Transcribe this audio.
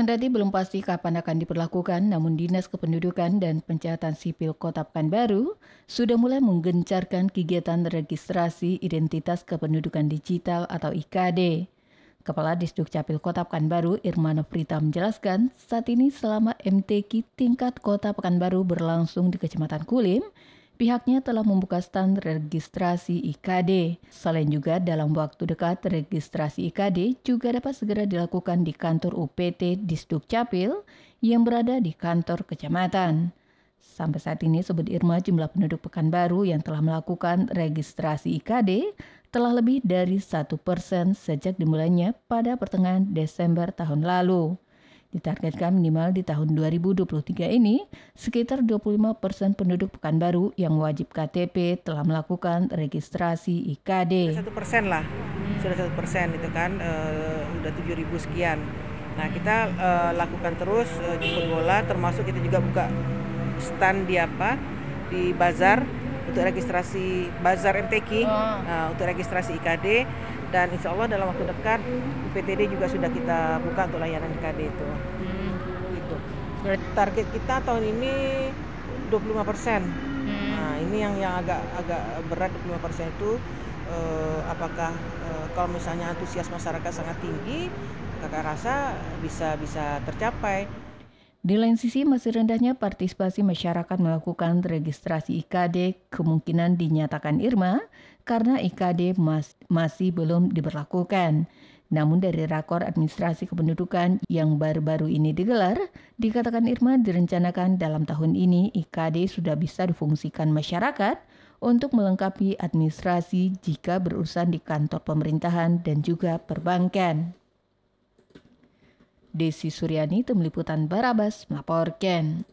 Kendati belum pasti kapan akan diperlakukan, namun Dinas Kependudukan dan Pencatatan Sipil Kota Pekanbaru sudah mulai menggencarkan kegiatan registrasi identitas kependudukan digital atau IKD. Kepala Disduk Capil Kota Pekanbaru Irmano Prita menjelaskan, saat ini selama MTQ tingkat Kota Pekanbaru berlangsung di Kecamatan Kulim, pihaknya telah membuka stand registrasi IKD. Selain juga dalam waktu dekat registrasi IKD juga dapat segera dilakukan di kantor UPT Disduk Capil yang berada di kantor kecamatan. Sampai saat ini Sobat Irma jumlah penduduk Pekanbaru yang telah melakukan registrasi IKD telah lebih dari satu persen sejak dimulainya pada pertengahan Desember tahun lalu. Ditargetkan minimal di tahun 2023 ini, sekitar 25 persen penduduk Pekanbaru yang wajib KTP telah melakukan registrasi IKD. Satu persen lah, sudah satu persen itu kan, uh, udah 7 ribu sekian. Nah kita uh, lakukan terus uh, jemput bola, termasuk kita juga buka stand di apa di bazar untuk registrasi bazar MTQ, oh. uh, untuk registrasi IKD dan insya Allah dalam waktu dekat UPTD juga sudah kita buka untuk layanan KD itu. Hmm. Gitu. Target kita tahun ini 25 persen. Hmm. Nah ini yang yang agak agak berat 25 persen itu eh, apakah eh, kalau misalnya antusias masyarakat sangat tinggi, kakak rasa bisa bisa tercapai. Di lain sisi, masih rendahnya partisipasi masyarakat melakukan registrasi IKD kemungkinan dinyatakan Irma karena IKD mas masih belum diberlakukan. Namun dari rakor administrasi kependudukan yang baru-baru ini digelar, dikatakan Irma direncanakan dalam tahun ini IKD sudah bisa difungsikan masyarakat untuk melengkapi administrasi jika berurusan di kantor pemerintahan dan juga perbankan. Desi Suryani, Tim Liputan Barabas, melaporkan.